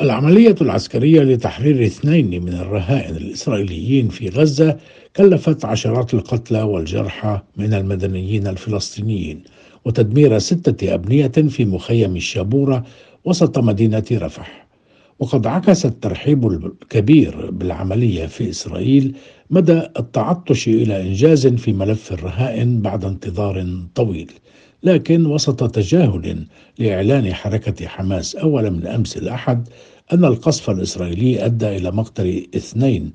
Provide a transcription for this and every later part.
العملية العسكرية لتحرير اثنين من الرهائن الإسرائيليين في غزة كلفت عشرات القتلى والجرحى من المدنيين الفلسطينيين وتدمير ستة أبنية في مخيم الشابورة وسط مدينة رفح. وقد عكس الترحيب الكبير بالعملية في إسرائيل مدى التعطش إلى إنجاز في ملف الرهائن بعد انتظار طويل لكن وسط تجاهل لإعلان حركة حماس أول من أمس الأحد أن القصف الإسرائيلي أدى إلى مقتل اثنين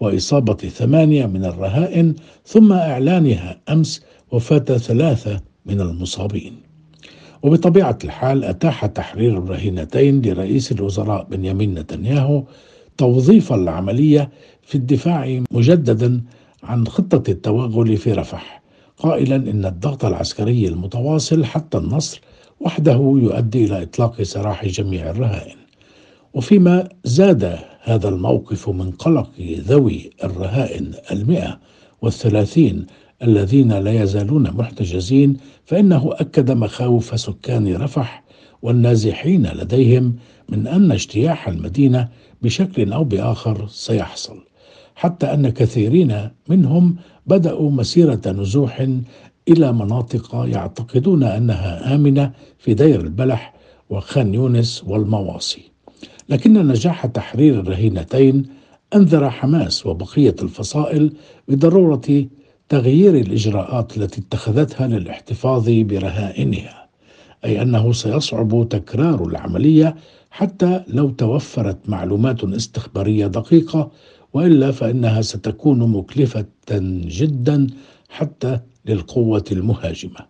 وإصابة ثمانية من الرهائن ثم إعلانها أمس وفاة ثلاثة من المصابين. وبطبيعة الحال أتاح تحرير الرهينتين لرئيس الوزراء بنيامين نتنياهو توظيف العملية في الدفاع مجددا عن خطة التوغل في رفح قائلا إن الضغط العسكري المتواصل حتى النصر وحده يؤدي إلى إطلاق سراح جميع الرهائن. وفيما زاد هذا الموقف من قلق ذوي الرهائن المئة والثلاثين الذين لا يزالون محتجزين فإنه أكد مخاوف سكان رفح والنازحين لديهم من أن اجتياح المدينة بشكل أو بآخر سيحصل حتى أن كثيرين منهم بدأوا مسيرة نزوح إلى مناطق يعتقدون أنها آمنة في دير البلح وخان يونس والمواصي. لكن نجاح تحرير الرهينتين أنذر حماس وبقية الفصائل بضرورة تغيير الإجراءات التي اتخذتها للاحتفاظ برهائنها أي أنه سيصعب تكرار العملية حتى لو توفرت معلومات استخبارية دقيقة وإلا فإنها ستكون مكلفة جدا حتى للقوة المهاجمة.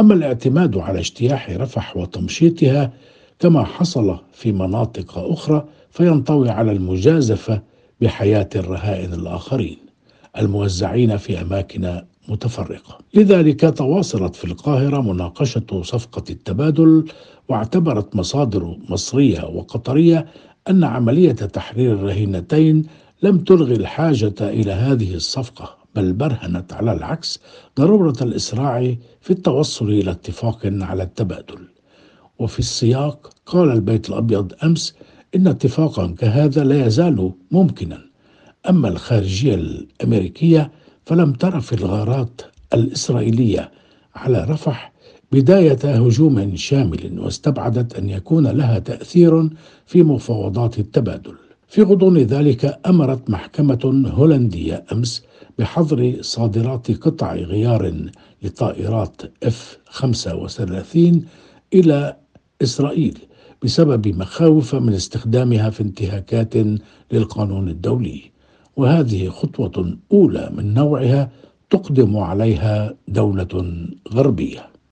أما الاعتماد على اجتياح رفح وتمشيطها كما حصل في مناطق أخرى فينطوي على المجازفة بحياة الرهائن الآخرين الموزعين في أماكن متفرقة. لذلك تواصلت في القاهرة مناقشة صفقة التبادل واعتبرت مصادر مصرية وقطرية أن عملية تحرير الرهينتين لم تلغي الحاجة إلى هذه الصفقة بل برهنت على العكس ضرورة الإسراع في التوصل إلى اتفاق على التبادل وفي السياق قال البيت الأبيض أمس إن اتفاقا كهذا لا يزال ممكنا أما الخارجية الأمريكية فلم تر في الغارات الإسرائيلية على رفح بداية هجوم شامل واستبعدت أن يكون لها تأثير في مفاوضات التبادل. في غضون ذلك أمرت محكمة هولندية أمس بحظر صادرات قطع غيار لطائرات اف 35 إلى إسرائيل بسبب مخاوف من استخدامها في انتهاكات للقانون الدولي. وهذه خطوة أولى من نوعها تقدم عليها دولة غربية.